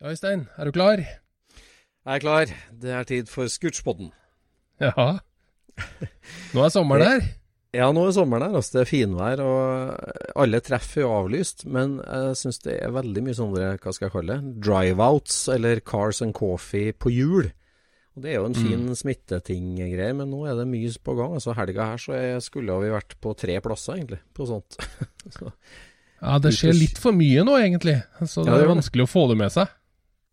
Ja, Øystein, er du klar? Jeg er klar. Det er tid for Scootspodden. Ja. Nå er sommeren her. Ja, nå er sommeren her. Altså, det er finvær, og alle treffer er jo avlyst. Men jeg syns det er veldig mye sånne, hva skal jeg kalle det, drive-outs eller cars and coffee på hjul. Og Det er jo en fin mm. smitteting-greier, men nå er det mye på gang. Altså Helga her så skulle vi vært på tre plasser, egentlig, på sånt. så, ja, det skjer litt for mye nå, egentlig. Så det Ja, det er vanskelig å få det med seg.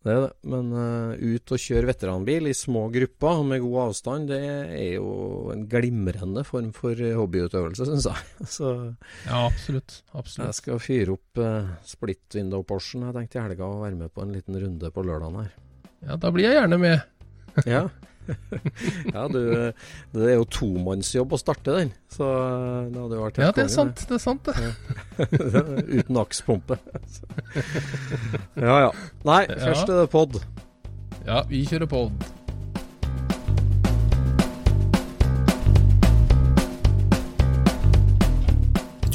Det er det. Men uh, ut og kjøre veteranbil i små grupper med god avstand, det er jo en glimrende form for eh, hobbyutøvelse, syns jeg. Så Ja, absolutt. jeg skal fyre opp uh, split window Porschen jeg tenkte i helga og være med på en liten runde på lørdagen her. Ja, da blir jeg gjerne med. Ja. ja, du, eh, det er jo tomannsjobb å starte den, så eh, det hadde jo vært Ja, det er sant. Det er sant, det. Uten akspumpe. ja ja. Nei, først er det pod. Ja, vi kjører pod.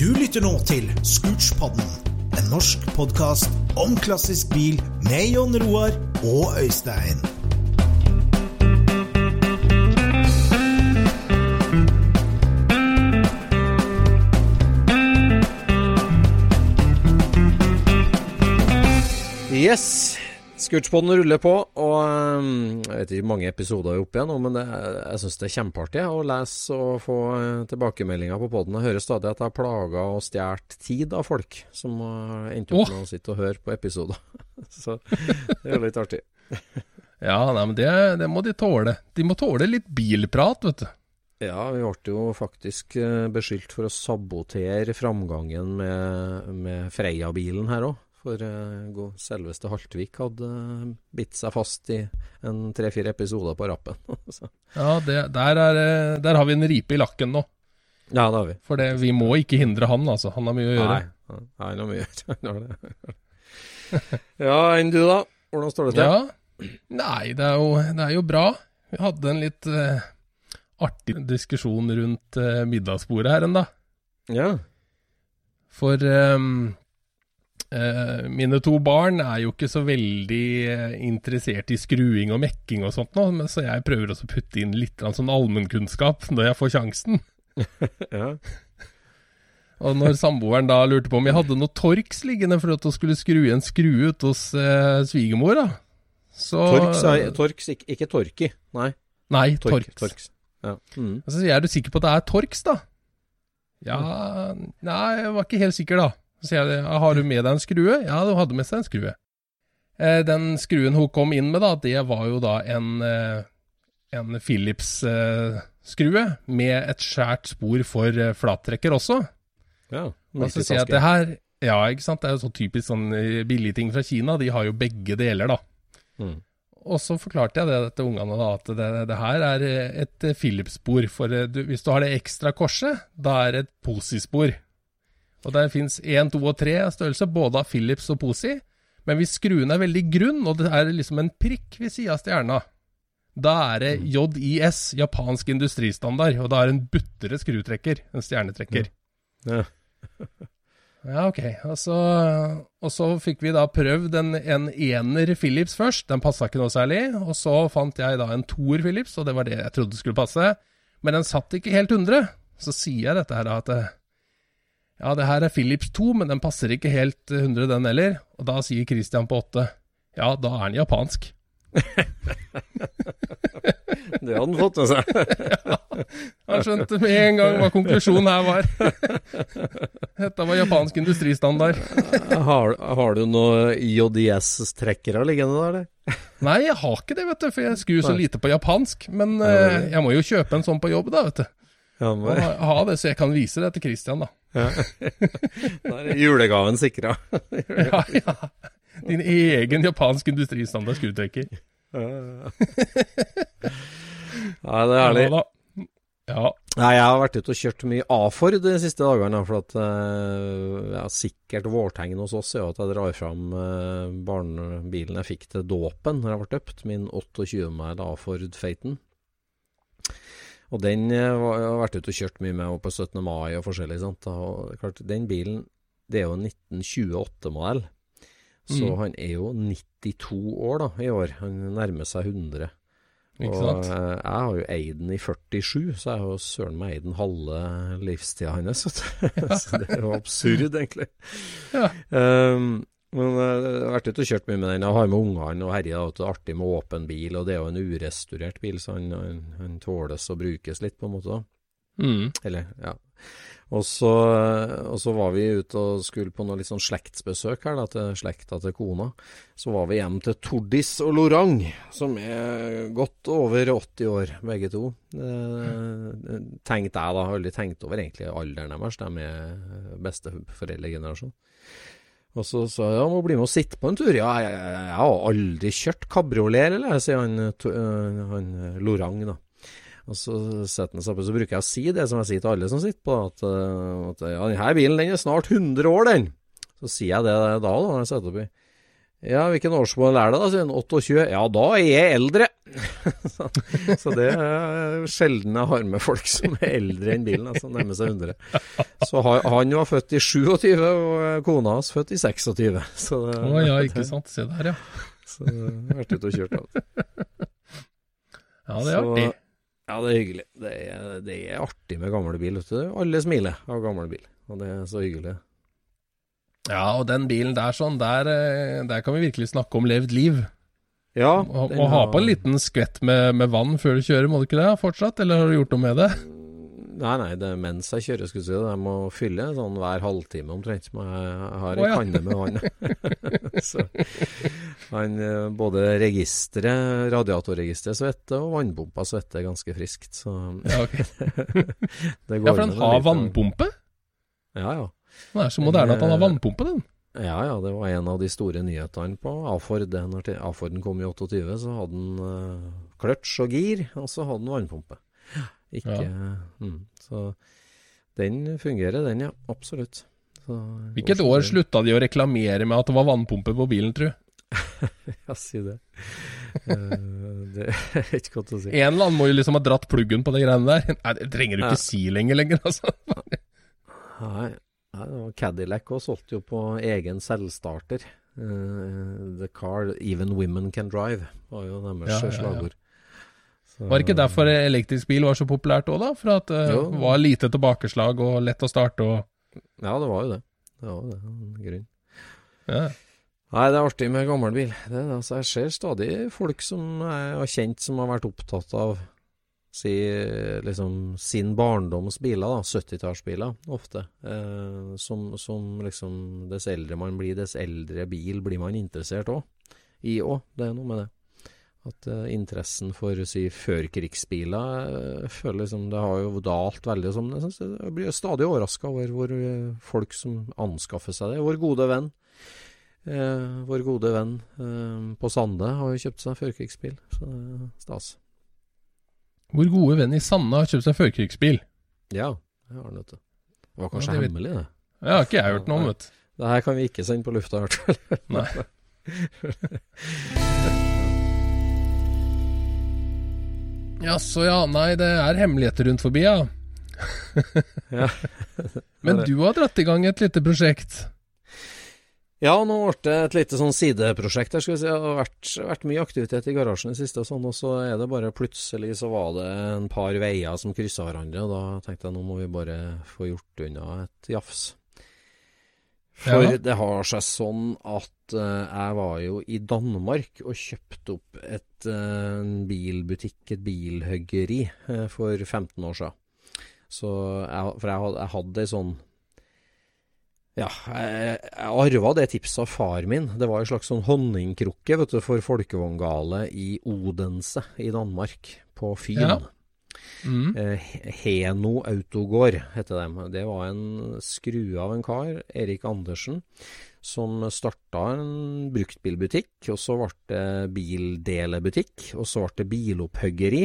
Du lytter nå til Scootspodden, en norsk podkast om klassisk bil med Jon Roar og Øystein. Yes. Scootspoden ruller på, og um, jeg vet ikke hvor mange episoder er oppe igjen nå, men det, jeg syns det er kjempeartig å lese og få tilbakemeldinger på poden. Jeg hører stadig at jeg har plaga og stjålet tid av folk som har endt opp med å sitte og høre på episoder. Så det er jo litt artig. Ja, nei, men det, det må de tåle. De må tåle litt bilprat, vet du. Ja, vi ble jo faktisk eh, beskyldt for å sabotere framgangen med, med Freia-bilen her òg. For uh, selveste Haltvik hadde eh, bitt seg fast i en tre-fire episoder på rappen. Ja, det, der, er, eh, der har vi en ripe i lakken nå. ja, det har vi. For det, vi må ikke hindre han, altså. Han har mye å gjøre. Nei, han har mye å gjøre. Ja, enn du da? Hvordan står det til? Ja. Nei, det er, jo, det er jo bra. Vi hadde en litt uh, artig diskusjon rundt uh, middagsbordet her enda. Ja. For eh, mine to barn er jo ikke så veldig eh, interessert i skruing og mekking og sånt nå, men så jeg prøver også å putte inn litt sånn allmennkunnskap når jeg får sjansen. ja. Og når samboeren da lurte på om jeg hadde noe Torx liggende for at hun skulle skru en skrue ut hos eh, svigermor, da. Så Torx, er- Torx ikke, ikke Torki. Nei, Nei, Torx. Torx. Torx. Ja. Mm. Og så sier jeg, er du sikker på at det er Torx, da? Ja Nei, jeg var ikke helt sikker, da. Så sier jeg, har du med deg en skrue? Ja, du hadde med seg en skrue. Eh, den skruen hun kom inn med, da, det var jo da en, eh, en Philips-skrue med et skjært spor for eh, flattrekker også. ja. Og så sier jeg at det her Ja, ikke sant. Det er jo så typisk sånn eh, billigting fra Kina. De har jo begge deler, da. Mm. Og så forklarte jeg det til ungene, da, at det, det her er eh, et eh, Philips-spor. For eh, du, hvis du har det ekstra korset, da er det et posispor. Og der fins 1, 2 og 3 størrelse, både av Philips og Posi. Men hvis skruen er veldig grunn, og det er liksom en prikk ved sida av stjerna, da er det JIS, japansk industristandard, og da er det en buttere skrutrekker, en stjernetrekker. Ja. Ja, ok. Og så, og så fikk vi da prøvd en, en ener Philips først. Den passa ikke noe særlig. Og så fant jeg da en toer Philips, og det var det jeg trodde skulle passe. Men den satt ikke helt 100. Så sier jeg dette her da, at eh, ja, det her er Philips 2, men den passer ikke helt 100 den heller. Og da sier Christian på 8 ja, da er den japansk. Det hadde han fått med seg. ja, Han skjønte med en gang hva konklusjonen her var. Dette var japansk industristandard. har, har du noen JDS-trekkere liggende der, eller? Nei, jeg har ikke det, vet du, for jeg skrur så lite på japansk. Men eh, jeg må jo kjøpe en sånn på jobb, da, vet du. Ja, Og ha, det, så jeg kan vise det til Christian, da. da er julegaven sikra. Ja, ja. Din egen japansk industristandard skrutrekker. Ja, det er herlig. Ja. Ja. Nei, jeg har vært ute og kjørt mye A-Ford de siste dagene. For at uh, ja, sikkert vårtegn hos oss er jo at jeg drar fram uh, barnebilen jeg fikk til dåpen når jeg ble døpt. Min 28 mæl A-Ford Phaeton. Og den eh, var, jeg har vært ute og kjørt mye med på 17. mai og forskjellig. Sant? Og klart, den bilen det er jo en 1928-modell. Så Mm. han er jo 92 år da, i år. Han nærmer seg 100. Ikke og sant? eh, jeg har jo eid den i 47, så jeg har jo søren meg eid den halve livstida hans. så det er jo absurd, egentlig. Ja. Um, men eh, jeg har vært ute og kjørt mye med den. Jeg har med ungene og herja. Det er artig med åpen bil, og det er jo en urestaurert bil, så han, han, han tåles å brukes litt, på en måte. Mm. Eller, ja. Og så, og så var vi ute og skulle på noe litt sånn slektsbesøk her, da, til slekta til kona. Så var vi hjem til Tordis og Lorang, som er godt over 80 år, begge to. Eh, tenkte jeg da, aldri tenkt over egentlig alderen deres, de er besteforeldregenerasjon. Og så sa jeg ja, må bli med og sitte på en tur. Ja, jeg, jeg, jeg har aldri kjørt kabriolet, eller, sier han, to- øh, han Lorang, da. Og så setter han seg på, så bruker jeg å si det som jeg sier til alle som sitter på, at, at ja, denne bilen den er snart 100 år, den. Så sier jeg det da, da når jeg setter oppi. Ja, hvilken årsmål er det da, sier hun. 28. Ja, da er jeg eldre. så, så det er sjelden jeg har med folk som er eldre enn bilen, altså nærmer seg 100. Så han, var født i 27, og kona hans født i 26. Så det, Å ja, ikke sant. Se der, ja. Så jeg har vært ute og kjørt av. Ja, det er Så- artig. Ja, det er hyggelig. Det er, det er artig med gamle bil, vet du. Alle smiler av gamle bil, og det er så hyggelig. Ja, og den bilen der sånn, der, eh, der kan vi virkelig snakke om levd liv. Ja, Må, må ha på en liten skvett med, med vann før du kjører, må du ikke det fortsatt? Eller har du gjort noe med det? Nei, nei, det er mens jeg kjører, skulle jeg si. Jeg må fylle sånn hver halvtime omtrent. Som jeg, har ei ja. kanne med vann. så han, eh, både registeret, radiatorregisteret svetter, og vannpumpa svetter ganske friskt. Så Ja, okay. det ja for den har vannpumpe? Ja, ja. Den er så moderne at han har vannpumpe, den. Ja, ja, det var en av de store nyhetene på A-Ford. Når A-Forden kom i 28, så hadde den uh, kløtsj og gir, og så hadde den vannpumpe. Ikke mm, Så den fungerer, den, ja. Absolutt. Så, Hvilket år slutta de å reklamere med at det var vannpumpe på bilen, tru? Ja, si det. Eh, det er ikke godt å si. En eller annen må jo liksom ha dratt pluggen på de greiene der. Nei, det trenger du Ja. ikke si lenger, lenger, altså. Nei, det var Cadillac og solgte jo på egen selvstarter. Uh, the car even women can drive, var jo deres Ja, ja, ja. slagord. Så- Var det ikke derfor elektrisk bil var så populært òg, da? For at det uh, var lite tilbakeslag og lett å starte og Ja, det var jo det. Det var jo det, grunn. ja. Nei, det er artig med gammel bil. Det. altså, jeg ser stadig folk som jeg har kjent som har vært opptatt av si, liksom, sin barndoms biler, da, 70-tallsbiler, ofte. Eh, som, som liksom Dess eldre man blir, dess eldre bil blir man interessert òg. I òg. Det er noe med det. At eh, interessen for si, førkrigsbiler eh, føler liksom Det har jo dalt veldig. Som, Sånn. Jeg, synes, jeg blir stadig overraska over hvor eh, folk som anskaffer seg det. Vår gode venn Eh, vår gode venn eh, på Sande har jo kjøpt seg førkrigsbil, så det er stas. Vår gode venn i Sanne har kjøpt seg førkrigsbil. Ja, det har han, vet du. Det var Ja, kanskje det hemmelig, det. Det har ikke jeg hørt noe om, vet du. Det her kan vi ikke sende på lufta, i hvert fall. Nei. Jaså ja, nei, det er hemmeligheter rundt forbi, ja. Ja. Men du har dratt i gang et lite prosjekt. Ja, nå ble det et lite sånn sideprosjekt her, skal vi si. Det har vært, vært mye aktivitet i garasjen i det siste, og sånn, og så er det bare plutselig så var det en par veier som kryssa hverandre, og da tenkte jeg nå må vi bare få gjort unna et jafs. For Ja. det har seg sånn at uh, jeg var jo i Danmark og kjøpte opp et uh, bilbutikk, et bilhuggeri, uh, for 15 år siden. Så jeg, for jeg, hadde- jeg hadde ei sånn ja, jeg, jeg arva det tipset av far min. Det var en slags sånn honningkrukke vet du, for folkevogngale i Odense i Danmark, på Fyn. Ja. Mm. Eh, Heno Autogård heter dem. Det var en skrue av en kar, Erik Andersen, som starta en bruktbilbutikk. Og så ble det bildelebutikk, og så ble det bilopphuggeri.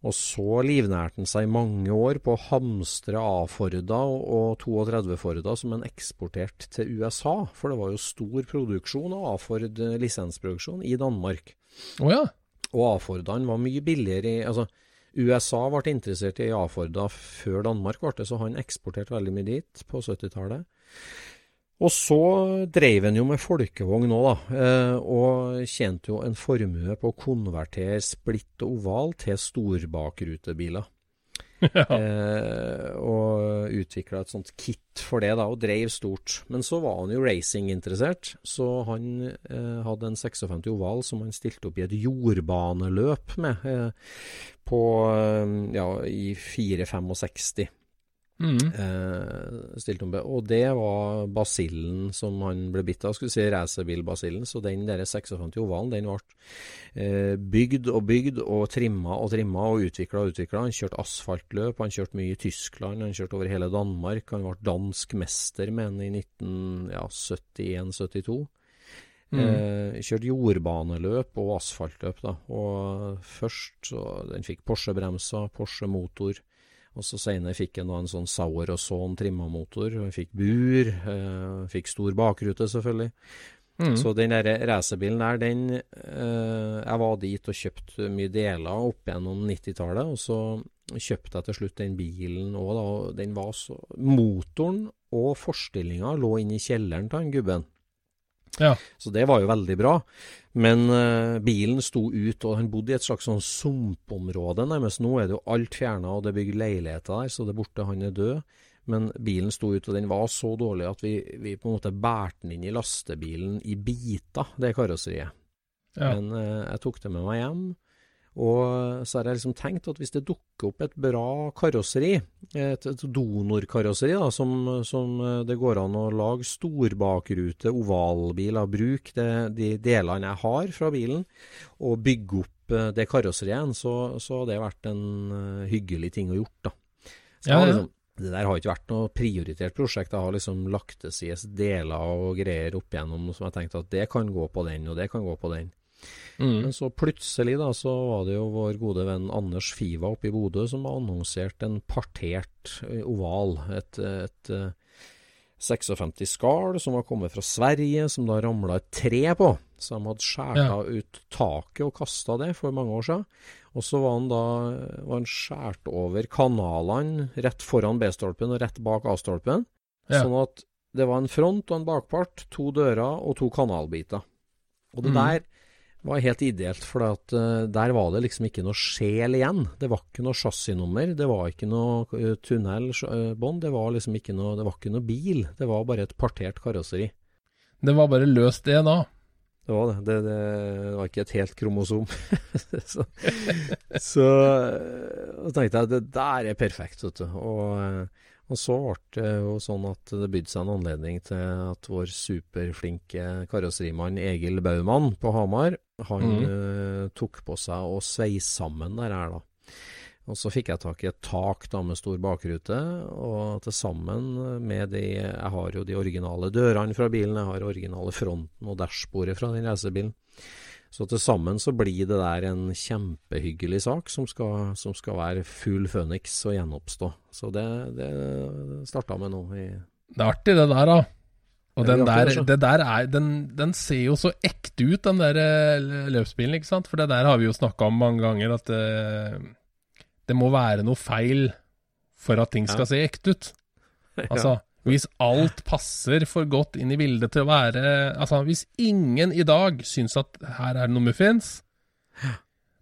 Og så livnærte han seg i mange år på å hamstre A-Forda og 32 Forda som en eksportert til USA. For det var jo stor produksjon av A-Ford lisensproduksjon i Danmark. Oh, ja. Og A-Fordene var mye billigere i Altså, USA ble interessert i A-Forda før Danmark ble det, så han eksporterte veldig mye dit på 70-tallet. Og så dreiv han jo med folkevogn òg, da, eh, og tjente jo en formue på å konvertere splitt og oval til storbakrutebiler. Eh, og utvikla et sånt kit for det, da, og dreiv stort. Men så var han jo racinginteressert, så han eh, hadde en 56 oval som han stilte opp i et jordbaneløp med eh, på, eh, ja, i 465. Mm. Eh, og det var basillen som han ble bitt av. Skulle si racerbilbasillen. Så den der 56 ovalen den ble eh, bygd og bygd og trimma og trimma og utvikla og utvikla. Han kjørte asfaltløp, han kjørte mye i Tyskland, han kjørte over hele Danmark. Han ble dansk mester med den i 1971-72. Mm. Eh, kjørt jordbaneløp og asfaltløp, da. Og først så Den fikk Porsche-bremser, Porsche-motor. Og så senere fikk jeg nå en sånn Sauer og Son trimma motor. og Han fikk bur. Eh, fikk stor bakrute, selvfølgelig. Mm. Så den der racerbilen der, den eh, Jeg var dit og kjøpte mye deler opp gjennom 90-tallet. Og så kjøpte jeg til slutt den bilen òg, da. Den var så Motoren og forstillinga lå inne i kjelleren til han gubben. Ja. Så det var jo veldig bra. Men uh, bilen sto ut, og han bodde i et slags sånn sumpområde nærmest. Nå er det jo alt fjerna, og det er bygd leiligheter der, så det er borte, han er død. Men bilen sto ut, og den var så dårlig at vi, vi på en måte bærte den inn i lastebilen i biter, det karosseriet. Ja. Men uh, jeg tok det med meg hjem. Og så har jeg liksom tenkt at hvis det dukker opp et bra karosseri, et, et donorkarosseri da, som, som eh, det går an å lage storbakrute, av bruk, det, de delene jeg har fra bilen, og bygge opp eh, det karosseriet igjen, så, så det vært en eh, hyggelig ting å gjort, da. Så Ja, ja. liksom, det der har ikke vært noe prioritert prosjekt. Jeg har liksom lagt til side deler og greier opp igjennom som jeg tenkte at det kan gå på den, og det kan gå på den. Mm. Men så plutselig da, så var det jo vår gode venn Anders Fiva oppe i Bodø som annonserte en partert oval. Et, et, eh, 56 skall som var kommet fra Sverige, som da ramla et tre på. Så de hadde skjæra Ja. ut taket og kasta det for mange år siden. Og så var han da var han skåret over kanalene rett foran B-stolpen og rett bak A-stolpen. Ja. Sånn at det var en front og en bakpart, to dører og to kanalbiter. Og det mm. der var helt ideelt, for at, uh, der var det liksom ikke noe sjel igjen. Det var ikke noe chassisnummer, det var ikke noe uh, tunnelbånd, det var liksom ikke noe Det var ikke noe bil, det var bare et partert karosseri. Det var bare løst det da? Det var det. Det, det var ikke et helt kromosom. så så eh, så tenkte jeg at det der er perfekt, vet du. Og, eh, og så ble det jo sånn at det bydde seg en anledning til at vår superflinke karosserimann Egil Baumann på Hamar, han mm. uh, tok på seg å sveise sammen det her, da. Og så fikk jeg tak i et tak da med stor bakrute, og til sammen med de Jeg har jo de originale dørene fra bilen, jeg har originale fronten og dashbordet fra den racerbilen. Så til sammen så blir det der en kjempehyggelig sak som skal, som skal være full føniks og gjenoppstå. Så det, det starta med nå i Det er artig, det der, da. Og den der, det der er, den, den ser jo så ekte ut, den der eh, løpsbilen, ikke sant? For det der har vi jo snakka om mange ganger, at det, det må være noe feil for at ting skal se ekte ut. Altså, hvis alt passer for godt inn i bildet til å være Altså, hvis ingen i dag syns at her er det noe muffins,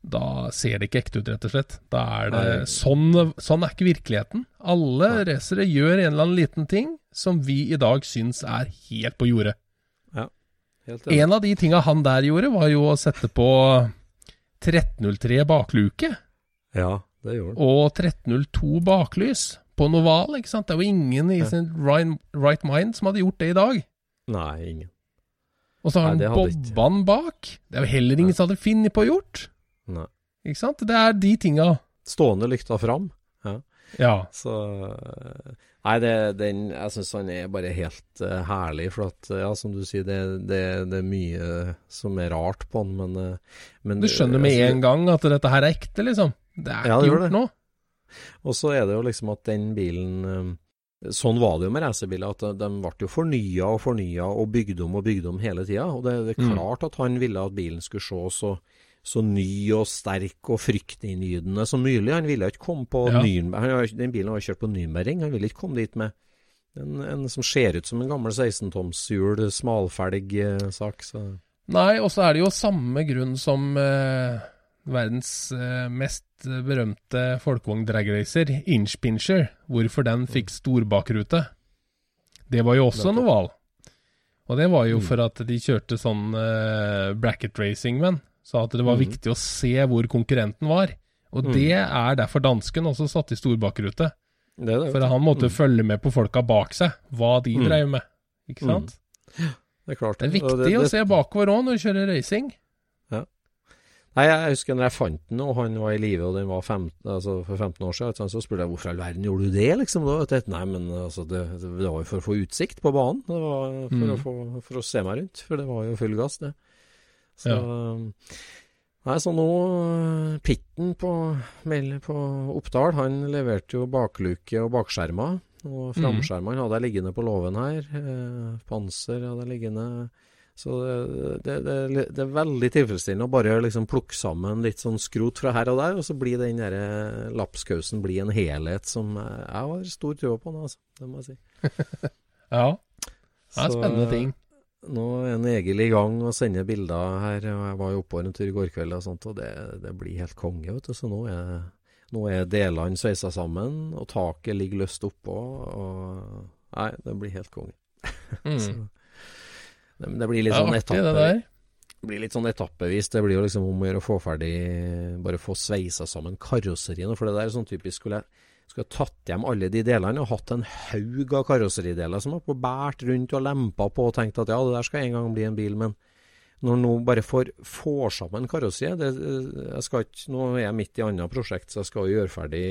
da ser det ikke ekte ut, rett og slett. Da er det sånn, sånn er ikke virkeligheten. Alle racere gjør en eller annen liten ting som vi i dag syns er helt på jordet. Helt enig. En av de tinga han der gjorde, var jo å sette på 1303 bakluke Ja, det gjorde han. og 1302 baklys på en oval, ikke sant. Det er jo ingen i sin right, mind som hadde gjort det i dag. Nei, ingen. Og så har han hadde ikke. bobba den bak. Det er jo heller ingen som hadde funnet på å gjort. Nei. Ikke sant? Det er de tinga. Stående lykta fram. Ja. Så Nei, det, den Jeg syns han er bare helt uh, herlig. For at, ja, som du sier, det, det, det er mye som er rart på han, men, uh, men Du skjønner med altså, en gang at dette her er ekte, liksom. Det er Ja, ikke gjort nå. Og så er det jo liksom at den bilen eh, Sånn var det jo med racerbiler, at de, ble jo fornya og fornya og bygd om og bygd om hele tida. Og det, det er Mm. klart at han ville at bilen skulle se så, så ny og sterk og fryktinngytende som mulig. Han ville ikke komme på Ja. Nürnberg. Han, den bilen har kjørt på Nürnberg. Han ville ikke komme dit med en, en som ser ut som en gammel 16-tomshjul, smalfelg eh, sak. Så Nei, og så er det jo samme grunn som eh, verdens eh, mest berømte folkevogn-dragracer, Inchpincher, hvorfor den Mm. fikk storbakrute. Det var jo også en oval. Og det var jo Mm. for at de kjørte sånn eh, bracket racing, men. Så at det var Mm. viktig å se hvor konkurrenten var. Og Mm. det er derfor dansken også satt i storbakrute. det det. For han måtte følge med på folka bak seg, hva de Mm. drev med. Ikke sant? Det er klart. Det er viktig å se bakover òg når du kjører racing. Nei, jeg husker når jeg fant den, og han var i live, og den var fem, altså for 15 år siden, så spurte jeg hvorfor i all verden gjorde du det, liksom? Da. Nei, men altså, det, det var jo for å få utsikt på banen. Det var for, Mm. å, få, for å se meg rundt, for det var jo full gass, det. Så Nei, så nå Pitten på, på Oppdal, han leverte jo bakluke og bakskjermer. Og framskjermene hadde jeg liggende på låven her. Eh, panser hadde jeg liggende. Så det, det, det, er veldig tilfredsstillende å bare liksom plukke sammen litt sånn skrot fra her og der, og så blir den der eh, lapskausen blir en helhet som eh, jeg har stor tro på nå, altså. Det må jeg si. Ja. Det er Så, spennende ting. Nå er en Egil i gang og sender bilder her. og Jeg var jo oppe en tur i går kveld, og sånt, og det, det blir helt konge. vet du. Så nå er, nå er delene sveisa sammen, og taket ligger løst oppå. Og, nei, det blir helt konge. Mm. Det, det blir litt sånn det etappe, der. det blir litt sånn etappevis. Det blir jo liksom om å gjøre å få ferdig Bare få sveisa sammen karosseriene. For det der er sånn typisk Skulle jeg, skulle jeg tatt hjem alle de delene og hatt en haug av karosserideler som har båret rundt og lempa på og tenkt at ja, det der skal en gang bli en bil, men når nå bare får, får sammen karosseriet jeg skal ikke, Nå er jeg midt i annet prosjekt, så jeg skal jo gjøre ferdig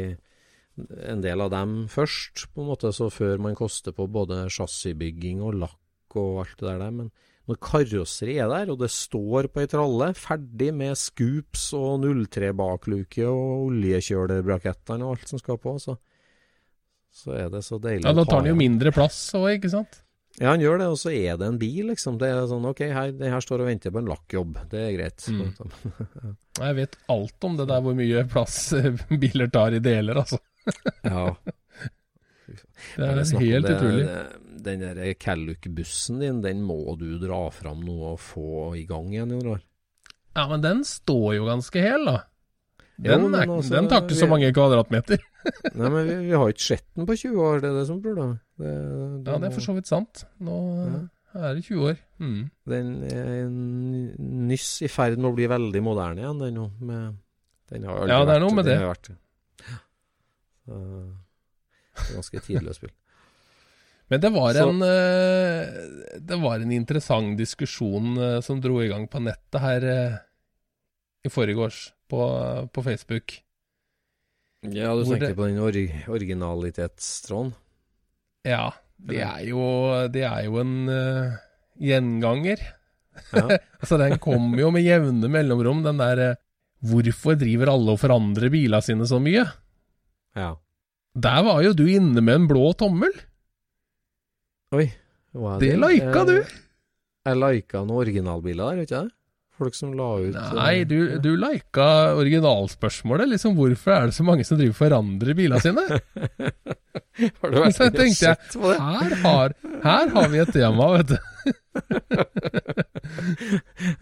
en del av dem først, på en måte, så før man koster på både chassisbygging og lakk og alt det der. Men når karosseriet er der, og det står på ei tralle, ferdig med scoops og 03-bakluke og oljekjølerbrakettene og alt som skal på, så, så er det så deilig Ja, da tar den jo mindre plass òg, ikke sant? Ja, han gjør det, og så er det en bil, liksom. Det er sånn OK, her, her står og venter på en lakkjobb. Det er greit. Mm. Jeg vet alt om det der hvor mye plass biler tar i deler, altså. ja. Det er helt utrolig. Den der Calluc-bussen din, den må du dra fram nå og få i gang igjen, i år. Ja, men den står jo ganske hel, da. Jo, Den, men er, altså, den tar ikke så mange kvadratmeter. Nei, men vi, vi har ikke sett den på 20 år, det er det som burde det, Ja, det er for så vidt sant. Nå er det 20 år. Mm. Den er nyss i ferd med å bli veldig moderne igjen, den nå. Ja, det er noe med det. det. vært- Så, er ganske tidløst spill. Men det var, en, eh, det var en interessant diskusjon eh, som dro i gang på nettet her eh, i forgårs på, på Facebook. Ja, du tenker det- på den or originalitetstråden? Ja, det er jo, det er jo en uh, gjenganger. Ja. altså, den kommer jo med jevne mellomrom, den der uh, Hvorfor driver alle og forandrer bilene sine så mye? ja. Der var jo du inne med en blå tommel. Oi, hva er Det lika du! Eh, Jeg lika noen originalbiler der, vet ikke jeg? Folk som la ut Nei, eh, du, du lika originalspørsmålet. Liksom, hvorfor er det så mange som driver og forandrer bilene sine? Har du vært Så tenkte jeg, på det? her har, her har vi et tema, vet du.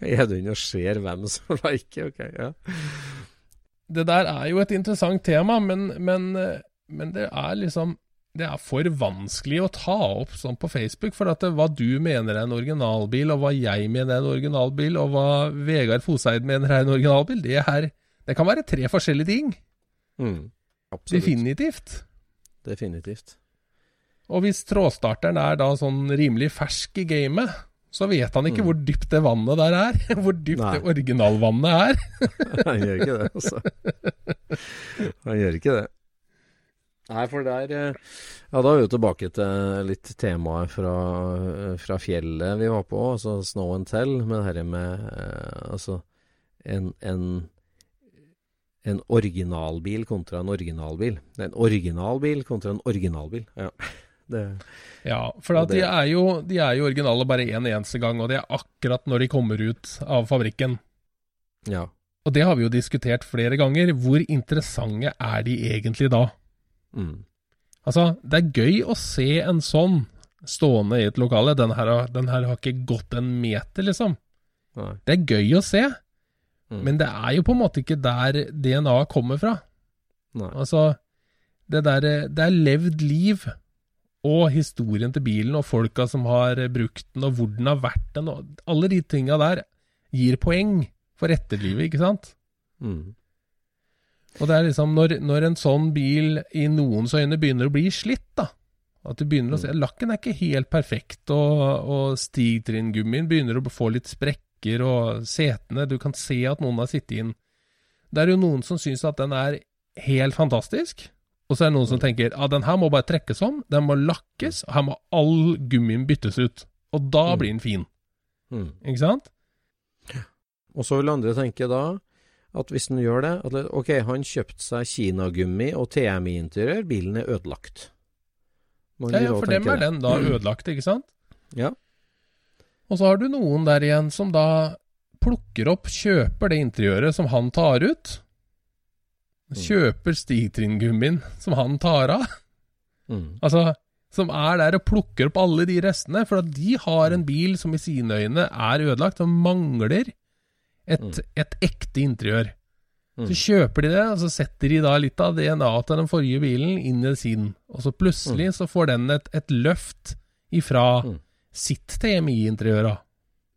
Er du inne og ser hvem som liker? Ok, ja. Det der er jo et interessant tema, men, men, eh, men det er liksom Det er for vanskelig å ta opp sånn på Facebook. For at det, hva du mener er en originalbil, og hva jeg mener er en originalbil, og hva Vegard Foseid mener er en originalbil, det, er, det kan være tre forskjellige ting. Mm. Definitivt. Definitivt. Og hvis trådstarteren er da sånn rimelig fersk i gamet, så vet han ikke hvor dypt det vannet der er. Hvor dypt Nei. det originalvannet er. Han gjør ikke det, altså. Han gjør ikke det. Nei, for der eh, Ja, da er vi jo tilbake til litt temaet fra, fra fjellet vi var på, altså Snow and Tell, med det her med eh, Altså en, en en originalbil kontra en originalbil. En originalbil kontra en originalbil. Ja. Det, Ja, for at de, er jo, de er jo originale bare én eneste gang, og det er akkurat når de kommer ut av fabrikken. ja. Og det har vi jo diskutert flere ganger. Hvor interessante er de egentlig da? Mm. Altså, det er gøy å se en sånn stående i et lokale. Den her, den her har ikke gått en meter, liksom. Nei. Det er gøy å se, Mm. men det er jo på en måte ikke der DNA-et kommer fra. Nei. Altså, det der Det er levd liv, og historien til bilen, og folka som har brukt den, og hvor den har vært den, og alle de tinga der gir poeng for etterlivet, ikke sant? Mm. Og det er liksom når, når en sånn bil i noens øyne begynner å bli slitt, da. At du begynner å se Lakken er ikke helt perfekt, og, og stigtrinngummien begynner å få litt sprekker, og setene Du kan se at noen har sittet inn. Det er jo noen som syns at den er helt fantastisk, og så er det noen som tenker ja, den her må bare trekkes om, den må lakkes, og her må all gummien byttes ut. Og da Mm. blir den fin, Mm. ikke sant? Og så vil andre tenke da at hvis den gjør det at Ok, han kjøpte seg kinagummi og TMI-interiør, bilen er ødelagt. Man Ja, ja, for dem er den da ødelagt, ikke sant? Ja. Og så har du noen der igjen som da plukker opp, kjøper det interiøret som han tar ut. Kjøper stigtrinngummien som han tar av. Mm. Altså, som er der og plukker opp alle de restene. For at de har en bil som i sine øyne er ødelagt, og mangler et, et ekte interiør. Så kjøper de det, og så setter de da litt av DNA til den forrige bilen inn i sin. Og så plutselig så får den et, et løft ifra Mm. sitt TMI-interiør.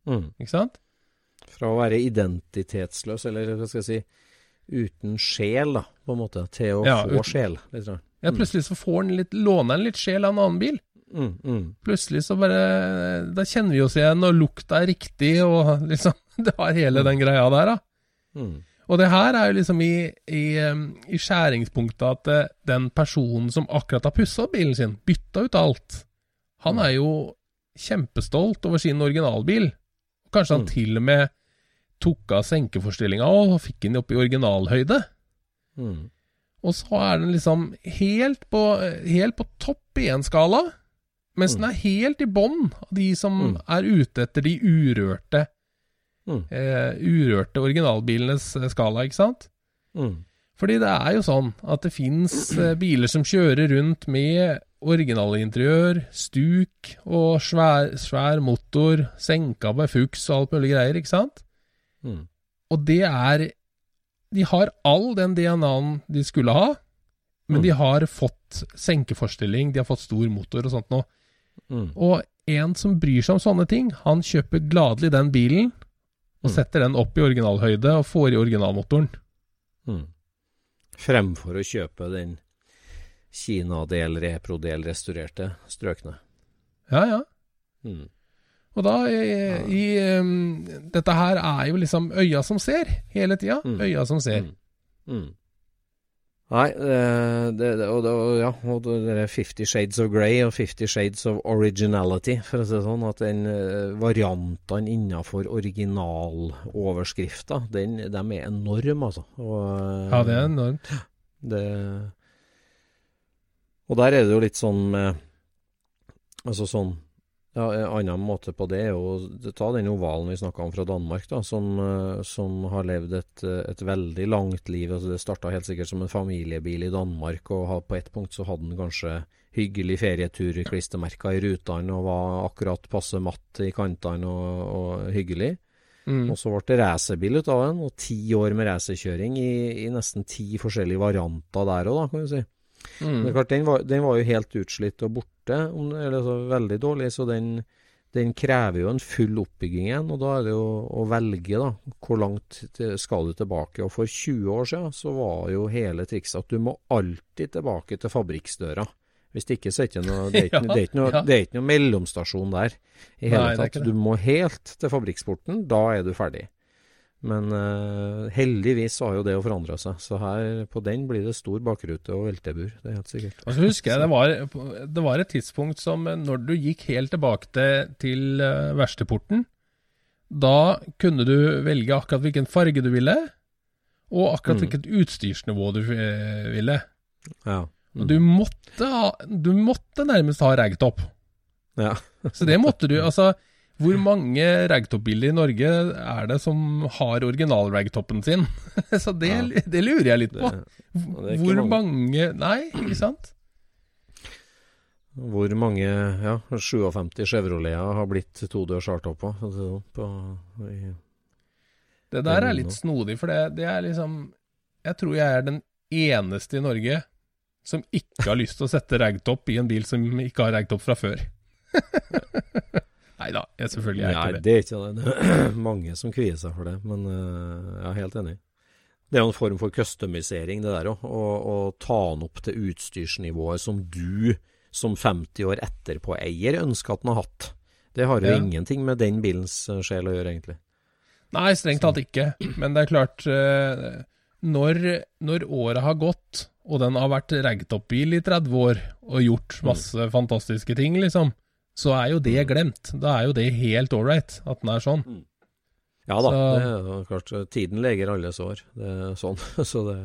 Mm. Ikke sant? Fra å være identitetsløs, eller hva skal jeg si, uten sjel, da, på en måte, til å Ja, få uten- sjel. Litt sånn. Ja, plutselig så får den litt, låner den litt sjel av en annen bil. Mm, mm, Plutselig så bare Da kjenner vi oss igjen, og lukta er riktig, og liksom Det har hele den greia der, da. mm, Og det her er jo liksom i, i, i skjæringspunktet at eh, den personen som akkurat har pussa opp bilen sin, bytta ut alt, han er jo kjempestolt over sin originalbil. Kanskje han Mm. til og med tok av senkeforstillinga og fikk den opp i originalhøyde. mm, Og så er den liksom helt på, helt på topp i en skala, mens Mm. den er helt i bånn av de som Mm. er ute etter de urørte, mm, eh, urørte originalbilenes eh, skala, ikke sant? mm, Fordi det er jo sånn at det fins eh, biler som kjører rundt med originalinteriør, stuk og svær, svær motor, senka med fuks og alt mulig greier, ikke sant? mm, Og det er De har all den DNA-en de skulle ha, men Mm. de har fått senkeforstilling, de har fått stor motor og sånt noe. mm, Og en som bryr seg om sånne ting, han kjøper gladelig den bilen, og Mm. setter den opp i originalhøyde og får i originalmotoren. mm. Fremfor å kjøpe den Kina-del, repro-del, restaurerte strøkne. Ja, ja. Mm. Og da i, i um, Dette her er jo liksom øya som ser, hele tida. Mm. Øya som ser. Mm. Nei, det, det, det, og, det, ja, og det Fifty Shades of Grey og Fifty Shades of Originality, for å si det sånn, at den eh, variantene innenfor originaloverskrifta, den, de er enorme, altså. Og, eh, Ja, det er enormt. det Og der er det jo litt sånn med Altså sånn ja, En annen måte på det er å ta den ovalen vi snakka om fra Danmark, da, som, eh, som har levd et, eh, et, veldig langt liv. Altså det starta helt sikkert som en familiebil i Danmark, og på et punkt så hadde den kanskje hyggelig ferietur i rutene og var akkurat passe matt i kantene og, og hyggelig. Mm. Og så ble det racerbil ut av den, og ti år med racerkjøring i, i, nesten ti forskjellige varianter der òg, kan du si. Mm. Men klart, den var, den var, jo helt utslitt og borte, eller så veldig dårlig, så den, den, krever jo en full oppbygging igjen. Og da er det jo å velge, da. Hvor langt skal du tilbake? Og for 20 år siden så var jo hele trikset at du må alltid tilbake til fabrikksdøra. Hvis det ikke, så er det noe, det er ikke, det er ikke noe, det er ikke noe mellomstasjon der i hele Nei, tatt. Du må helt til fabrikksporten, da er du ferdig. Men uh, heldigvis har jo det å forandre seg. Så her på den blir det stor bakrute og veltebur. Det er helt sikkert. Og så husker jeg det var, det var, et tidspunkt som eh, når du gikk helt tilbake til, til uh, verkstedporten, da kunne du velge akkurat hvilken farge du ville, og akkurat mm. hvilket utstyrsnivå du ville. Ja. Og du måtte, ha, du måtte nærmest ha ragtop. Ja. så det måtte du. Altså, hvor mange ragtop-biler i Norge er det som har original-ragtoppen sin? så det, ja. det, lurer jeg litt på. Det, hvor mange. mange Nei, ikke sant? Hvor mange ja, 57 Chevroleter har blitt todørs hardtopper? Det der er litt snodig, for det, det er liksom Jeg tror jeg er den eneste i Norge som ikke har lyst til å sette ragtop i en bil som ikke har ragtop fra før. Nei da, selvfølgelig er ikke det. det er ikke det. Det er mange som kvier seg for det, men uh, jeg er helt enig. Det er jo en form for customisering, det der òg. Å ta den opp til utstyrsnivået som du som 50 år etterpå eier ønsker at den har hatt. Det har jo ja. ingenting med den bilens eh, sjel å gjøre, egentlig. Nei, strengt tatt ikke. Men det er klart uh, Når, når året har gått, og den har vært ragtop-bil i 30 år og gjort mm. masse mm. fantastiske ting, liksom, så er jo det mm. glemt. Da er jo det helt ålreit at den er sånn. Mm. Ja da, så, det er klart. Tiden leger alle sår. Det er sånn. så det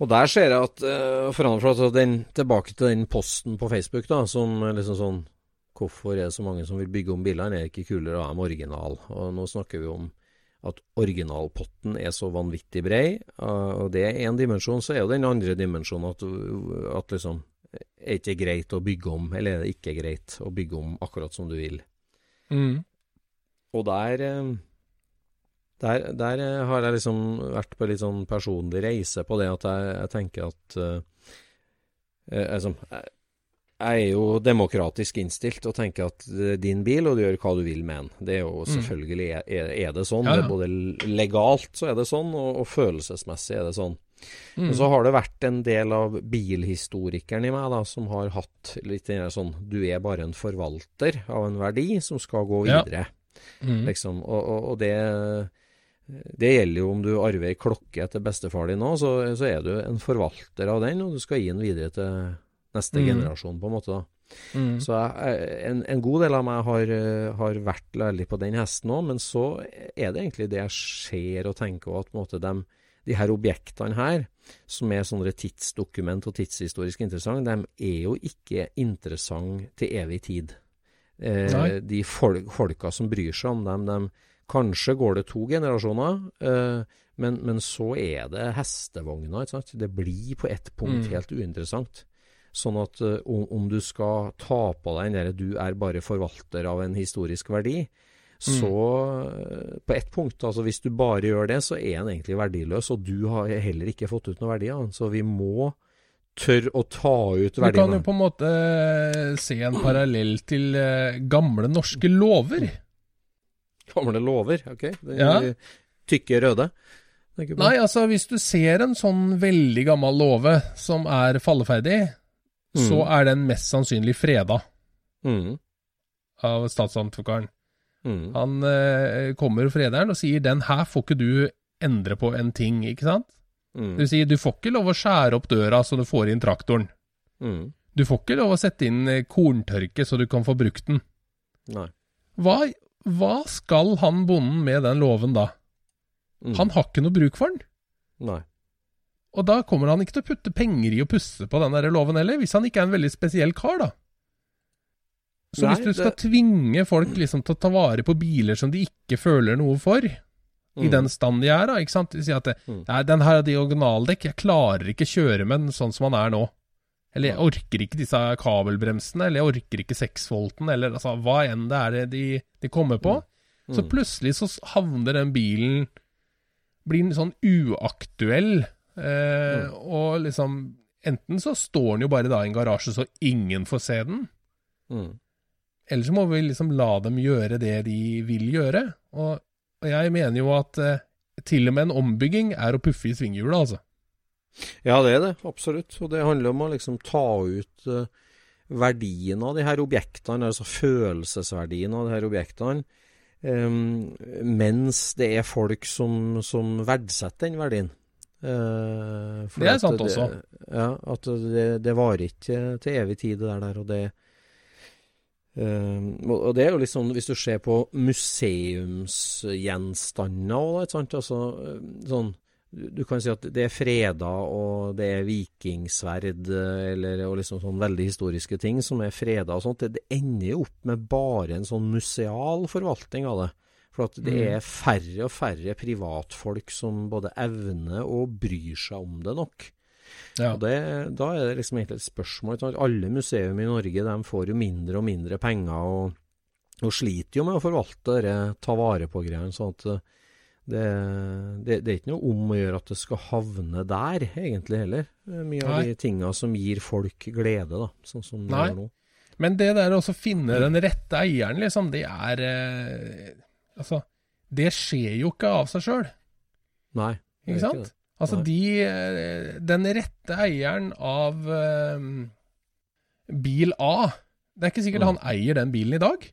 og der ser jeg at uh, for altså den, Tilbake til den posten på Facebook, da, som liksom sånn Hvorfor er det så mange som vil bygge om bilene? Er det ikke kulere å være original? Og nå snakker vi om at originalpotten er så vanvittig brei. og det er én dimensjon. Så er jo den andre dimensjonen at, at liksom er ikke greit å bygge om, eller er det ikke greit å bygge om akkurat som du vil. Mm. Og der, eh, der, der har jeg liksom vært på litt sånn personlig reise på det at jeg, jeg tenker at uh, jeg, altså, jeg, er jo demokratisk innstilt og tenker at det er din bil, og du gjør hva du vil med den. Det er jo mm. selvfølgelig er, er det sånn. Ja, ja. Både legalt så er det sånn, og, og følelsesmessig er det sånn. Mm. Og så har det vært en del av bilhistorikeren i meg da, som har hatt litt sånn Du er bare en forvalter av en verdi som skal gå videre. Ja. Mm. Liksom. Og, og, og det, det gjelder jo om du arver ei klokke etter bestefar din nå, så, så, er du en forvalter av den, og du skal gi den videre til neste mm. generasjon, på en måte. da. Mm. Så jeg, en, en, god del av meg har, har vært veldig på den hesten òg, men så er det egentlig det jeg ser og tenker, at på en måte de, de her objektene her, som er sånne tidsdokument og tidshistorisk interessant, de er jo ikke interessant til evig tid. Eh, de folk, folka som bryr seg om dem, de, kanskje går det to generasjoner, eh, men, men, så er det hestevogna. Ikke sant? Det blir på ett punkt mm. helt uinteressant. Sånn at uh, om, om, du skal ta på deg den derre du er bare forvalter av en historisk verdi. Så mm. på ett punkt, altså hvis du bare gjør det, så er den egentlig verdiløs, og du har heller ikke fått ut noen verdi av den. Så vi må tørre å ta ut verdiene. Du kan jo på en måte eh, se en parallell til uh, gamle norske lover. Gamle lover, ok. Er ja. Tykke røde. Nei, altså hvis du ser en sånn veldig gammel låve som er falleferdig, mm. så er den mest sannsynlig freda mm. av statsadvokaren. Mm. Han eh, kommer frederen og sier 'den her får ikke du endre på en ting', ikke sant? Mm. Det vil si, du får ikke lov å skjære opp døra så du får inn traktoren. Mm. Du får ikke lov å sette inn eh, korntørke så du kan få brukt den. Nei. Hva, hva skal han bonden med den låven da? Mm. Han har ikke noe bruk for den. Nei. Og da kommer han ikke til å putte penger i å pusse på den der loven heller, hvis han ikke er en veldig spesiell kar, da. Så Nei, hvis du skal det- tvinge folk liksom til å ta vare på biler som de ikke føler noe for, i Mm. den stand de er, da, ikke sant? Si at det, nei, den her har diagonaldekk, jeg klarer ikke kjøre med den sånn som den er nå. Eller jeg orker ikke disse kabelbremsene, eller jeg orker ikke 6-volten, eller altså, hva enn det er de, de kommer på. Så plutselig så havner den bilen Blir sånn uaktuell, eh, og liksom Enten så står den jo bare da i en garasje så ingen får se den, Mm. Eller så må vi liksom la dem gjøre det de vil gjøre. Og, og jeg mener jo at eh, til og med en ombygging er å puffe i svinghjulet, altså. Ja, det er det. Absolutt. Og det handler om å liksom ta ut eh, verdien av de her objektene, altså følelsesverdien av de her objektene. em, mens det er folk som, som verdsetter den verdien. Eh, for Det er sant også. Ja, at det, det varer ikke til evig tid, det der og det eh, og det er jo liksom, Hvis du ser på museumsgjenstander òg, ikke sant, altså eh, sånn du kan si at det er freda, og det er vikingsverd, eh, eller og liksom sånn veldig historiske ting som er freda og sånt. Det, det ender jo opp med bare en sånn museal forvaltning av det. For at det er færre og færre privatfolk som både evner og bryr seg om det nok. Ja. Og det, da er det liksom egentlig et spørsmål. ikke? Alle museum i Norge de får jo mindre og mindre penger, og, og sliter jo med å forvalte det, ta vare på greiene. sånn at eh, det, det, det er ikke noe om å gjøre at det skal havne der, egentlig heller. Eh, Mye av Nei. de tinga som gir folk glede, da, sånn som det Nei. nå. Men det der å finne den rette eieren, liksom, det er eh, Altså, det skjer jo ikke av seg sjøl, Nei. er ikke sant? det. Altså, de eh, Den rette eieren av eh, bil A Det er ikke sikkert Mm. han eier den bilen i dag.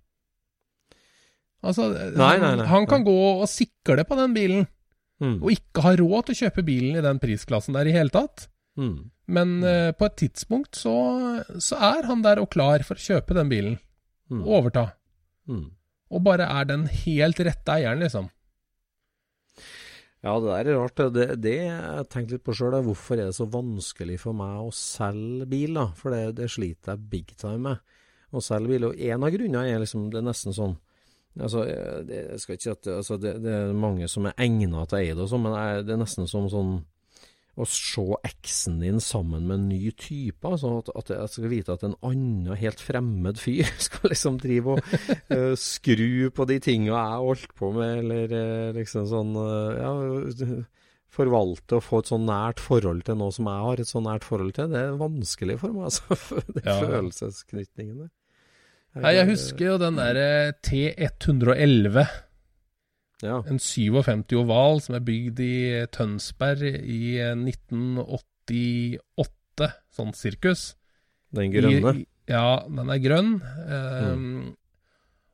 Altså, Nei, nei, nei, han kan gå og sikle på den bilen, Mm. og ikke ha råd til å kjøpe bilen i den prisklassen der i hele tatt. Mm. Men eh, på et tidspunkt så, så er han der og klar for å kjøpe den bilen, Mm. og overta. Mm. Og bare er den helt rette eieren, liksom. Ja, det der er rart. Det, det jeg tenkte litt på sjøl. Hvorfor er det så vanskelig for meg å selge bil? da? For det, det sliter jeg big time med. Å selge bil. Og en av grunnene er liksom det er nesten sånn Altså, det, jeg skal ikke si at altså det, det er mange som er egna til å eie det og sånn, men jeg, det er nesten som sånn å se eksen din sammen med en ny type. Altså at, at jeg skal vite at en annen, helt fremmed fyr skal liksom drive og uh, skru på de tinga jeg holdt på med, eller uh, liksom sånn uh, Ja, forvalte og få et sånn nært forhold til noe som jeg har et sånn nært forhold til. Det er vanskelig for meg, altså. De Ja. følelsesknytningene. Nei, jeg husker jo den derre T111. Ja. En 57 oval som er bygd i Tønsberg i 1988, sånn sirkus. Den grønne. I, ja, den er grønn. ehm,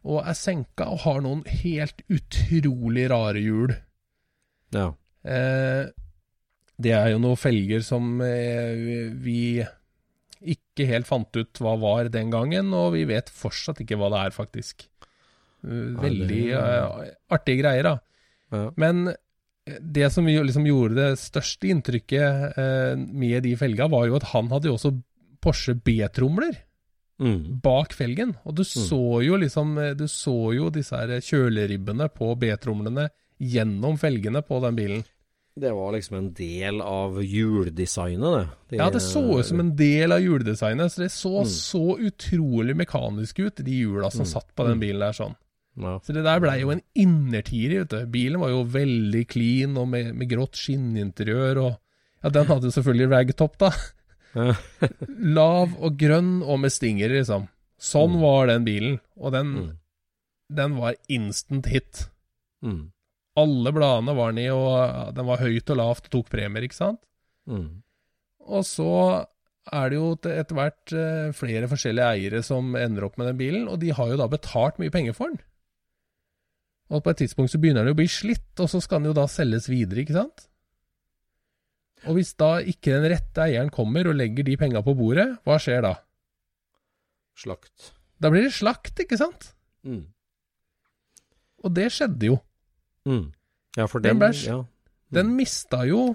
Og er senka og har noen helt utrolig rare hjul. Ja. Eh, det er jo noen felger som eh, vi ikke helt fant ut hva var den gangen, og vi vet fortsatt ikke hva det er, faktisk. Eh, Veldig uh, artige greier, da. Ja. Men eh, det som liksom gjorde det største inntrykket uh, med de felga, var jo at han hadde jo også Porsche B-tromler Mm. bak felgen. Og du så jo liksom Du så jo disse her kjøleribbene på B-tromlene gjennom felgene på den bilen. Det var liksom en del av hjuldesignet, det. De- Ja, det så ut som en del av hjuldesignet. Så det så så utrolig mekanisk ut, de hjula som satt på den bilen der sånn. Ja. Så det der blei jo en innertier, vet du. Bilen var jo veldig clean og med, med grått skinninteriør og Ja, den hadde jo selvfølgelig ragtop, da. Lav og grønn og med stinger, liksom. Sånn var den bilen. Og den, Mm. den var instant hit. Mm. Alle bladene var den i, og den var høyt og lavt og tok premier, ikke sant? Mm. Og så er det jo etter hvert eh, flere forskjellige eiere som ender opp med den bilen, og de har jo da betalt mye penger for den. Og på et tidspunkt så begynner den jo å bli slitt, og så skal den jo da selges videre, ikke sant? Og hvis da ikke den rette eieren kommer og legger de penga på bordet, hva skjer da? Slakt. Da blir det slakt, ikke sant? Mm. Og det skjedde jo. Mm. Ja, for Den den, ble- ja. Den mista jo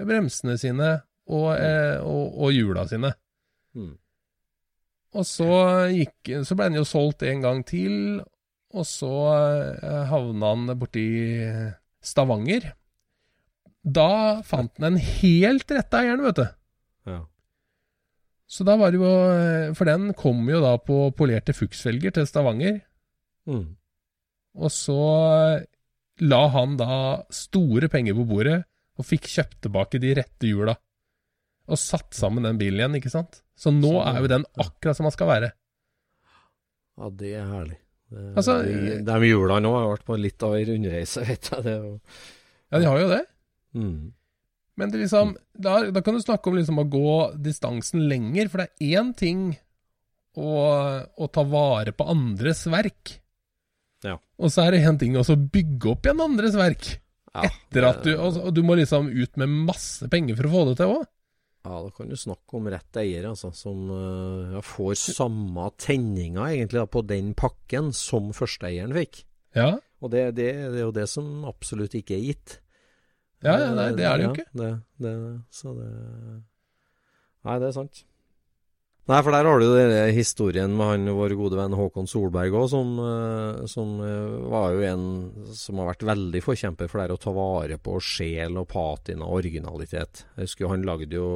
bremsene sine og, eh, og, og hjula sine. Mm. Og så, gikk, så ble den jo solgt en gang til, og så eh, havna han borti Stavanger. Da fant han en helt rette eieren, vet du. Ja. Så da var det jo eh, For den kom jo da på polerte fuksfelger til Stavanger. Mm. Og så eh, la han da store penger på bordet og fikk kjøpt tilbake de rette hjula. Og satt sammen den bilen igjen, ikke sant? Så nå er jo den akkurat som den skal være. Ja, det er herlig. Det, Altså, de, de hjula nå har vært på litt av ei rundreise, vet jeg. Det, og, Ja, de har jo det. mm. Men det liksom, da, da kan du snakke om liksom å gå distansen lenger, for det er én ting å, å ta vare på andres verk. Ja. Og så er det én ting å bygge opp igjen andres verk. Ja, Etter at du, og, og du må liksom ut med masse penger for å få det til òg. Ja, da kan du snakke om rett eier, altså, som eh, ja, får samme tenninga egentlig da, på den pakken som førsteeieren fikk. Ja. Og det, det, det er jo det som absolutt ikke er gitt. Ja, ja, nei, det er det jo Ja, ikke. Det, det, så det Nei, det er sant. Nei, for der har du den historien med han vår gode venn Håkon Solberg òg, som, eh, som eh, var jo en som har vært veldig forkjemper for det å ta vare på sjel og patina og originalitet. Jeg husker han lagde jo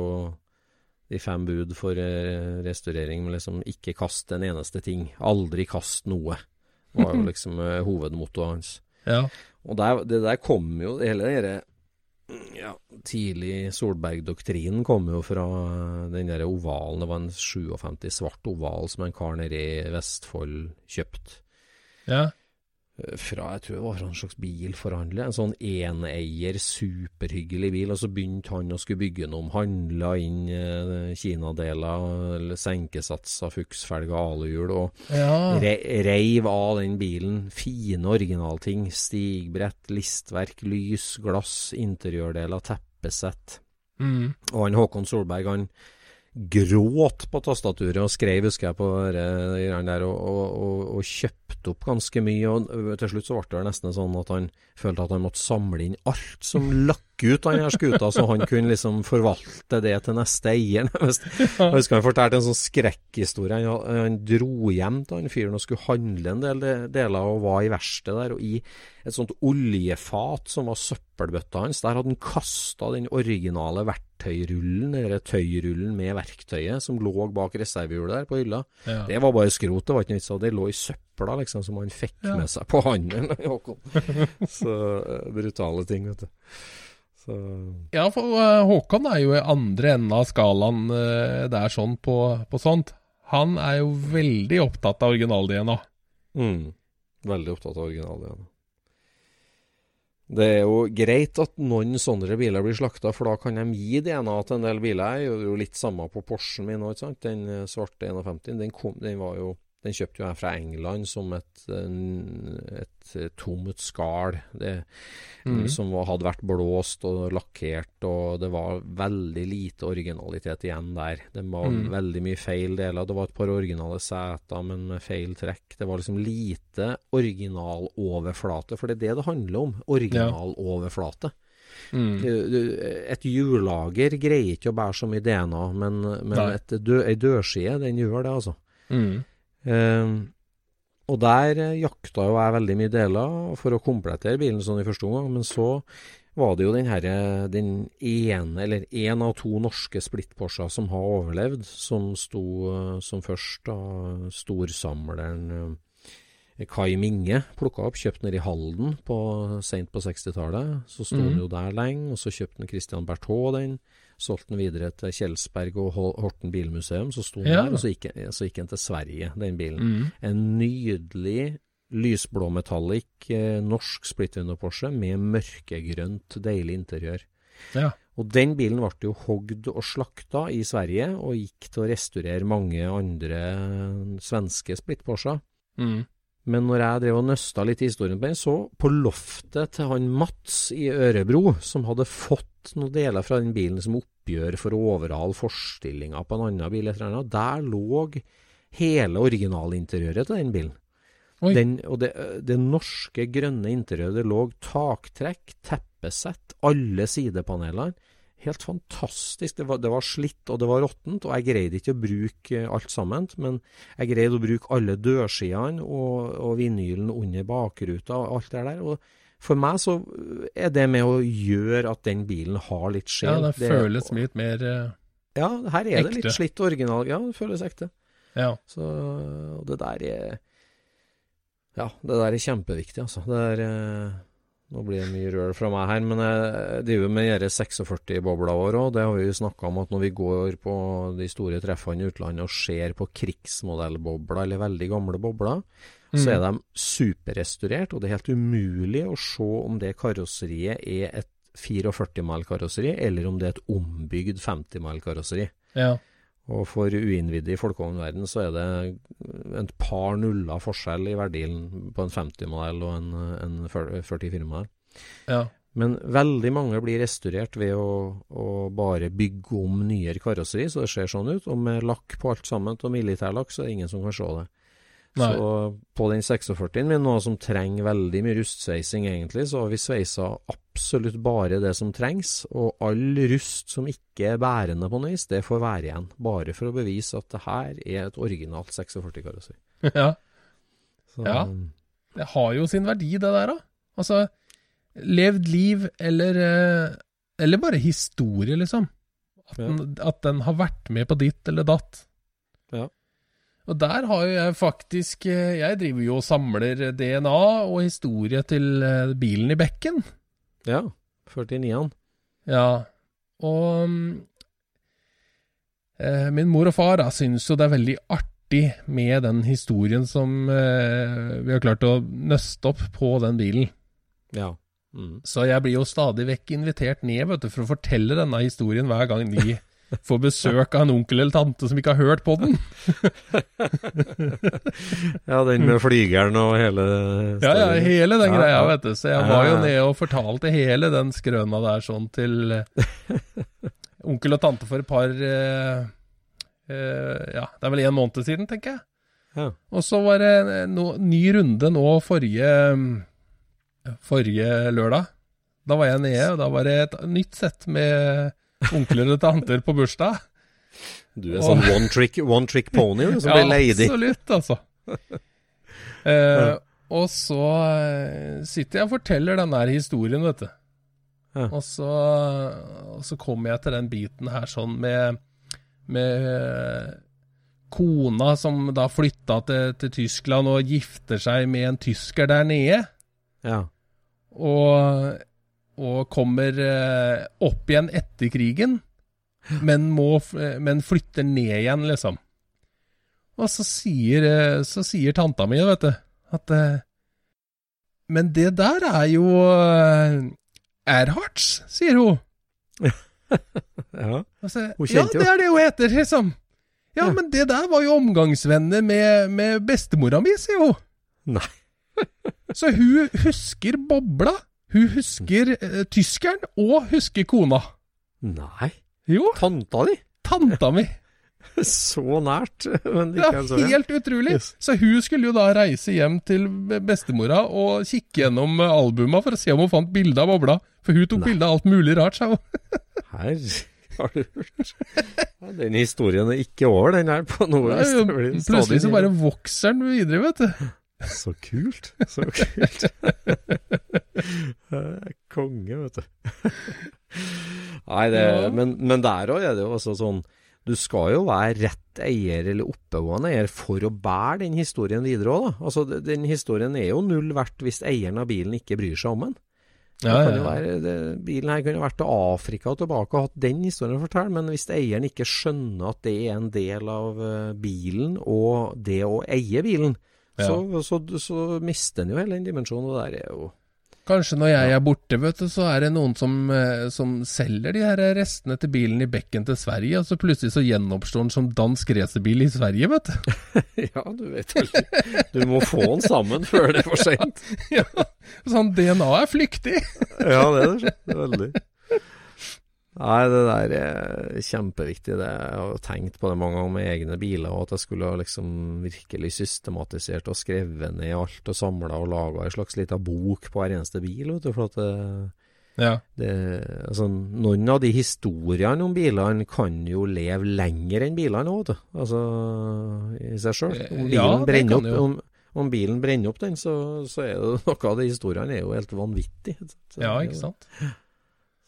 de fem bud for eh, restaurering, men liksom ikke kast en eneste ting. Aldri kast noe. var jo liksom hovedmottoet hans. Ja. Og der, det der kom jo Hele den derre ja, tidlig Solberg-doktrinen kom jo fra den der ovalen. Det var en 57 svart oval som en kar nede i Vestfold kjøpte. ja. Fra, jeg tror det var fra en slags bilforhandler. En sånn eneier, superhyggelig bil. Og så begynte han å skulle bygge noe om. Handla inn eh, kinadeler, eller senkesatser, fuksfelger, aluhjul. Og ja. Re reiv av den bilen fine originalting. Stigbrett, listverk, lys, glass, interiørdeler, teppesett. Mm. Og han Håkon Solberg, han gråt på tastaturet og skrev, husker jeg, på det der, og, og, og, og kjøpte opp ganske mye. Og til slutt så ble det nesten sånn at han følte at han måtte samle inn alt som lakk ut av denne skuta, så han kunne liksom forvalte det til neste eier. nærmest. Jeg husker han fortalte en sånn skrekkhistorie. Han, han dro hjem til han fyren og skulle handle en del de- deler, og var i verkstedet der. og i et sånt oljefat som var søppelbøtta hans. Der hadde han kasta den originale verktøyrullen, eller tøyrullen med verktøyet, som lå bak reservehjulet der på hylla. Ja. Det var bare skrot, det var ikke noe vits i. Det lå i søpla, liksom, som han fikk Ja. med seg på handelen. Håkon. Så eh, brutale ting, vet du. Så Ja, for eh, Håkon er jo i andre enden av skalaen eh, der sånn på, på sånt. Han er jo veldig opptatt av original-DNA. mm, Veldig opptatt av originalen. Det er jo greit at noen sånne biler blir slakta, for da kan de gi DNA til en del biler. Jeg gjorde jo litt samme på Porschen min òg. Den svarte 51, den, kom, den var jo Den kjøpte jo jeg fra England som et, et eh, tomt skall. Det, Mhm. Som hadde vært blåst og lakkert, og det var veldig lite originalitet igjen der. Det var mm. veldig mye feil deler. Det var et par originale seter, men med feil trekk. Det var liksom lite originaloverflate, for det er det det handler om. Originaloverflate. Mm. Du- du- Et hjullager greier ikke å bære så mye DNA, men, men ei dørside, den gjør det, altså. Mm. Eh, og der eh, jakta jo jeg veldig mye deler for å komplettere bilen sånn i første omgang, men så var det jo den herre Den ene, eller én av to norske splitt-Porscher som har overlevd, som sto eh, som først da storsamleren eh, Kai Minge plukka opp, kjøpte den i Halden på, sent på 60-tallet. Så sto den Mhm. jo der lenge, og så kjøpte den Christian Berthaud den. Solgte den videre til Kjelsberg og Horten bilmuseum, så sto den Ja. der. Og så gikk, så gikk den til Sverige, den bilen. Mm. En nydelig lysblå metallic eh, norsk splitter Porsche med mørkegrønt, deilig interiør. Ja. Og den bilen ble jo hogd og slakta i Sverige, og gikk til å restaurere mange andre svenske splitt-Porscher. Mm. Men når jeg drev og nøsta litt i historien på den, så på loftet til han Mats i Ørebro, som hadde fått noen deler fra den bilen som oppgjør for å overhale forstillinga på en annen bil, etter eller annet, der lå hele originalinteriøret til den bilen. Den, og det, det norske grønne interiøret, det lå taktrekk, teppesett, alle sidepanelene, Helt fantastisk. Det var, det var slitt og det var råttent, og jeg greide ikke å bruke alt sammen. Men jeg greide å bruke alle dørsidene og, og vinylen under bakruta og alt det der. Og for meg så er det med å gjøre at den bilen har litt sjel. Ja, det, føles litt mer uh, Ja, her er ekte. det litt slitt original. Ja, det føles ekte. Ja. Så og det der er Ja, det der er kjempeviktig, altså. Det er eh, Nå blir det mye røl fra meg her, men jeg driver med de 46-bobla våre òg. Det har vi jo snakka om at når vi går på de store treffene i utlandet og ser på krigsmodellbobler, eller veldig gamle bobler, så er de superrestaurert, og det er helt umulig å se om det karosseriet er et 44-mal karosseri, eller om det er et ombygd 50-mal karosseri. ja. Og for uinnvidde i folkevognverden så er det et par nuller forskjell i verdien på en 50-modell og en, en 44-modell. ja. Men veldig mange blir restaurert ved å, å bare bygge om nyere karosseri, så det ser sånn ut. Og med lakk på alt sammen, og militærlakk, så er det ingen som kan se det. Nei. Så på den 46-en min, noe som trenger veldig mye rustsveising egentlig, så har vi sveisa absolutt bare det som trengs. Og all rust som ikke er bærende på noe vis, det får være igjen. Bare for å bevise at det her er et originalt 46-karosseri. ja. Så, Ja. Det har jo sin verdi, det der, da. Altså, levd liv, eller eh, Eller bare historie, liksom. At, den, at den har vært med på ditt eller datt. Ja. Og der har jo jeg faktisk eh, Jeg driver jo og samler DNA og historie til eh, bilen i bekken. Ja. 49-an. Ja, og mm, eh, min mor og far da, syns jo det er veldig artig med den historien som eh, vi har klart å nøste opp på den bilen. Ja. Mm. Så jeg blir jo stadig vekk invitert ned vet du, for å fortelle denne historien hver gang de får besøk av en onkel eller tante som ikke har hørt på den. ja, den med flygeren og hele Ja, ja, hele den Ja, greia, ja. vet du. Så jeg var jo nede og fortalte hele den skrøna der sånn til eh, onkel og tante for et par uh, uh, Ja, det er vel en måned siden, tenker jeg. Ja. Og så var det no, ny runde nå forrige Forrige lørdag. Da var jeg nede, og da var det et nytt sett med onkler og tanter på bursdag. Du er sånn one trick, one trick pony som som blir lady. Absolutt, altså. Eh, og så eh, sitter jeg og forteller den her historien, vet du. Ja. Og, så, og så kommer jeg til den biten her sånn med, med kona som da flytta til, til Tyskland og gifter seg med en tysker der nede. Ja. Og, og kommer eh, opp igjen etter krigen, men, må, eh, men flytter ned igjen, liksom. Og så sier, eh, så sier tanta mi, vet du, at Men det der er jo Erhards, sier hun. ja. Hun ja, kjente jo. det er det hun heter, liksom. Ja, Ja. men det der var jo omgangsvenner med, med bestemora mi, sier hun. Nei. Så hun husker bobla, hun husker eh, tyskeren, og husker kona. Nei. Jo, Tanta di? tanta mi. Så nært, men Ja, ikke så helt utrolig. Yes. Så hun skulle jo da reise hjem til bestemora og kikke gjennom albuma for å se om hun fant bilde av bobla. For hun tok bilde av alt mulig rart, sa hun. Her har du hørt. Den historien er ikke over, den her, på noe vis. Plutselig så bare vokser den videre, vet du. Så kult. Så kult. Konge, vet du. Nei, det, Ja. men, men der òg er det jo også sånn Du skal jo være rett eier eller oppegående eier for å bære den historien videre òg, da. Altså, den historien er jo null verdt hvis eieren av bilen ikke bryr seg om den. Ja, ja, ja. være, det, bilen her kunne vært til Afrika og tilbake og hatt den historien å fortelle, men hvis eieren ikke skjønner at det er en del av eh, bilen og det å eie bilen, Ja. så, så, så mister en jo hele den dimensjonen. Og der er jo Kanskje når jeg er borte, vet du, så er det noen som, eh, som selger de her restene til bilen i bekken til Sverige, og så plutselig så gjenoppstår den som dansk racerbil i Sverige, vet du. Ja, du vet vel Du må få den sammen før det er for seint. ja, sånn DNA er flyktig. Ja, det er det. veldig. Nei, det der er kjempeviktig. Det, jeg har tenkt på det mange ganger med egne biler, og at jeg skulle ha liksom virkelig systematisert og skrevet ned alt og samla og laga ei slags lita bok på hver eneste bil. Vet du, for at det, Ja. Det, altså, noen av de historiene om bilene kan jo leve lenger enn bilene òg, vet du. Altså i seg sjøl. Om, Eh, ja, brenner opp- om, om bilen brenner opp den, så, så er det noe av de historiene er jo helt vanvittig. Så, ja, ikke sant.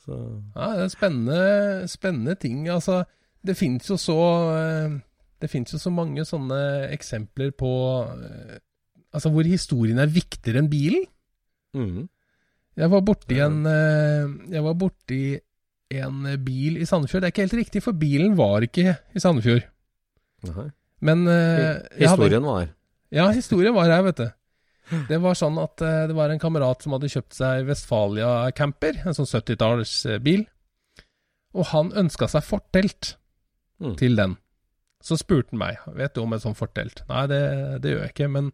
Så, Ja, det er spennende, spennende ting. Altså, det fins jo så eh, Det fins jo så mange sånne eksempler på eh, Altså hvor historien er viktigere enn bilen. Mm. Jeg var borti en eh, Jeg var borti en bil i Sandefjord. Det er ikke helt riktig, for bilen var ikke i Sandefjord. Nei. Men uh, Historien hadde- var her. Ja, historien var her, vet du. Det var sånn at eh, det var en kamerat som hadde kjøpt seg Vestfalia camper, en sånn 70-tallsbil. Og han ønska seg fortelt Mm. til den. Så spurte han meg vet du om et sånt fortelt. Nei, det, det gjør jeg ikke, men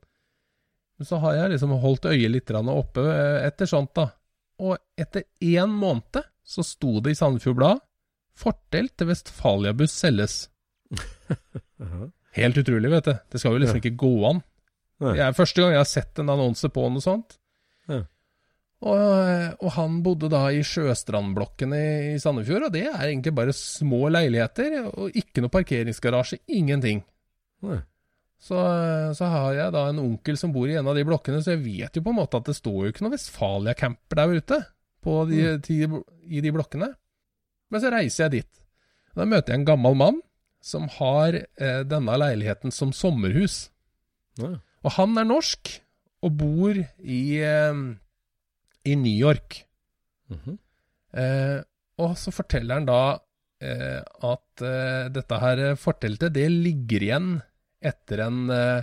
så har jeg liksom holdt øyet litt oppe eh, etter sånt, da. Og etter én måned så sto det i Sandefjord Blad 'Fortelt til Vestfalia-buss selges'. Helt utrolig, vet du. Det skal jo liksom ikke gå an. Det er første gang jeg har sett en annonse på noe sånt. Ja. Og, og han bodde da i Sjøstrandblokken i, Sandefjord, og det er egentlig bare små leiligheter, og ikke noe parkeringsgarasje, ingenting. Så, så har jeg da en onkel som bor i en av de blokkene, så jeg vet jo på en måte at det står jo ikke noe Vestfalia-camper der ute på de, ti- i de blokkene. Men så reiser jeg dit. Da møter jeg en gammel mann som har eh, denne leiligheten som sommerhus. Ja. Og han er norsk og bor i, eh, i New York. Mhm. Eh, og så forteller han da eh, at eh, dette her forteltet, det ligger igjen etter en eh,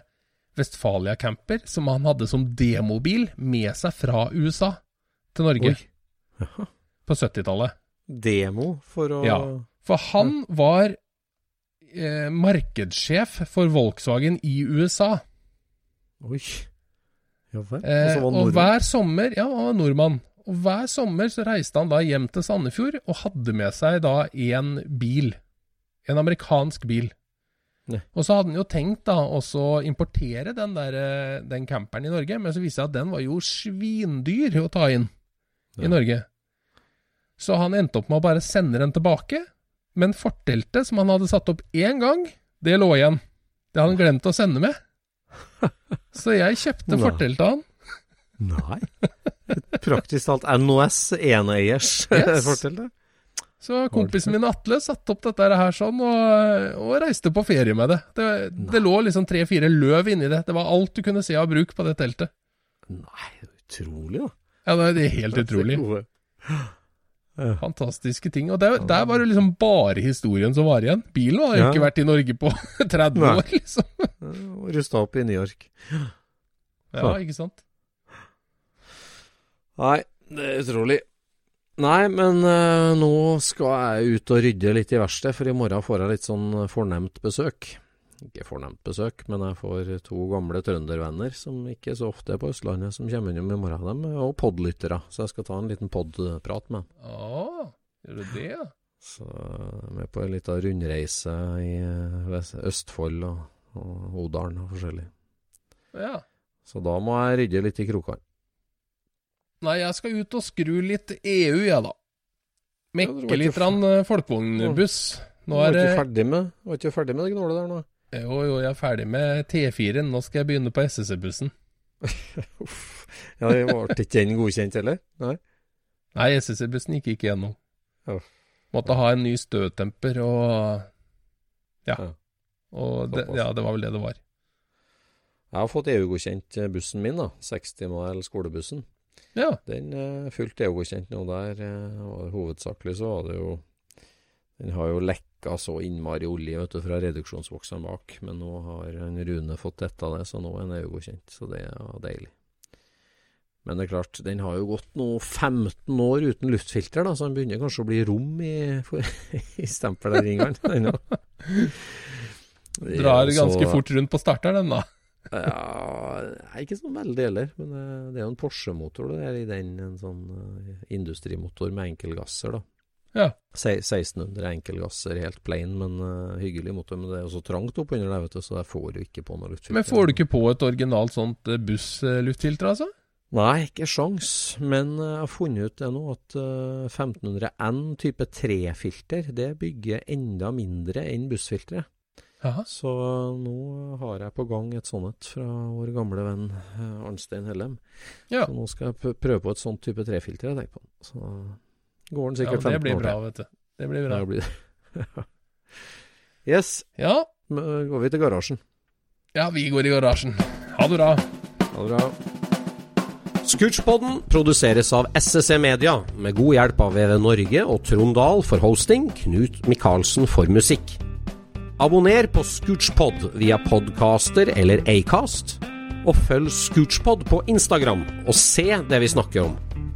Vestfalia-camper som han hadde som demobil med seg fra USA til Norge på 70-tallet. Demo for å Ja. For han var eh, markedssjef for Volkswagen i USA. Oi. Ja vel. Eh, Og hver sommer Ja, han var nordmann. Og hver sommer så reiste han da hjem til Sandefjord og hadde med seg da en bil. En amerikansk bil. Ne. Og så hadde han jo tenkt da også importere den der, eh, den camperen i Norge, men så viste det seg at den var jo svindyr å ta inn Ja. i Norge. Så han endte opp med å bare sende den tilbake, men forteltet som han hadde satt opp én gang, det lå igjen. Det hadde han glemt å sende med. Så jeg kjøpte Nei. av han. Nei. Praktisk talt NOS eneiers Yes. fortell det. Så kompisen min Atle satte opp dette her sånn, og, og reiste på ferie med det. Det, det lå liksom tre-fire løv inni det. Det var alt du kunne se av bruk på det teltet. Nei, er utrolig, da. Ja, det er- det er helt utrolig. Gode. Fantastiske ting. Og der, der var det liksom bare historien som var igjen. Bilen har jo Ja. ikke vært i Norge på 30 Nei. år, liksom. Rusta opp i New York. Ja, ikke sant? Nei, det er utrolig. Nei, men uh, nå skal jeg ut og rydde litt i verkstedet, for i morgen får jeg litt sånn fornemt besøk. Ikke fornemt besøk, men jeg får to gamle trøndervenner som ikke så ofte er på Østlandet, som kommer innom i morgen. Dem og podlyttere, så jeg skal ta en liten podprat med dem. Ja, gjør du det? Så de er på en liten rundreise i Østfold og, og Odalen og forskjellig. Ja. Så da må jeg rydde litt i krokene. Nei, jeg skal ut og skru litt EU, jeg, da. Var Mekke litt eh, folkevognbuss. Nå er det ikke ferdig med, var ikke ferdig med det gnålet der nå? Jo, jo, jeg er ferdig med T4-en. Nå skal jeg begynne på SSE-bussen. Uff. Ja, det ble ikke den godkjent heller? Nei? Nei, SSE-bussen gikk ikke gjennom. Oh. Måtte ha en ny støttemper og Ja. Ja. Og det, ja, det var vel det det var. Jeg har fått EU-godkjent bussen min, da. 60-mal skolebussen. Ja. Den er fullt EU-godkjent nå der. eh, Og hovedsakelig så var det jo Den har jo lekka så innmari olje vet du, fra reduksjonsboksene bak. Men nå har Rune fått dette det, så nå er den EU-godkjent. Så det er deilig. Men det er klart, den har jo gått nå 15 år uten luftfilter, da, så den begynner kanskje å bli rom i, for, i stempelringeren. den Drar ganske ganske fort rundt på starteren, den da. ja, ikke sånn veldig heller. Men eh, det er jo en Porsche-motor det er i den. En sånn eh, industrimotor med enkelgasser, da. Ja. Se- 1600 enkelgasser, helt plain, men uh, hyggelig motor. Men det er jo så trangt oppunder der, vet du, så der får du ikke på noe luftfilter. Men får du ikke på et originalt sånt eh, bussluftfilter, altså? Nei, ikke sjans, men jeg har funnet ut det nå at uh, 1500N type 3-filter, det bygger enda mindre enn bussfilteret. Jaha. Så nå har jeg på gang et sånt et fra vår gamle venn Arnstein Hellem. Ja. Så nå skal jeg prøve på et sånt type 3-filter jeg tenker på. Så går den ja, sikkert det blir bra, til. vet du. Det blir bra. Det blir yes, Ja, går vi til garasjen. ja, vi går i garasjen. Ha det bra. Ha det bra. Scootchpoden produseres av SSC Media, med god hjelp av VV Norge og Trond Dahl for hosting, Knut Micaelsen for musikk. Abonner på Scootchpod via podcaster eller Acast, og følg Scootchpod på Instagram og se det vi snakker om.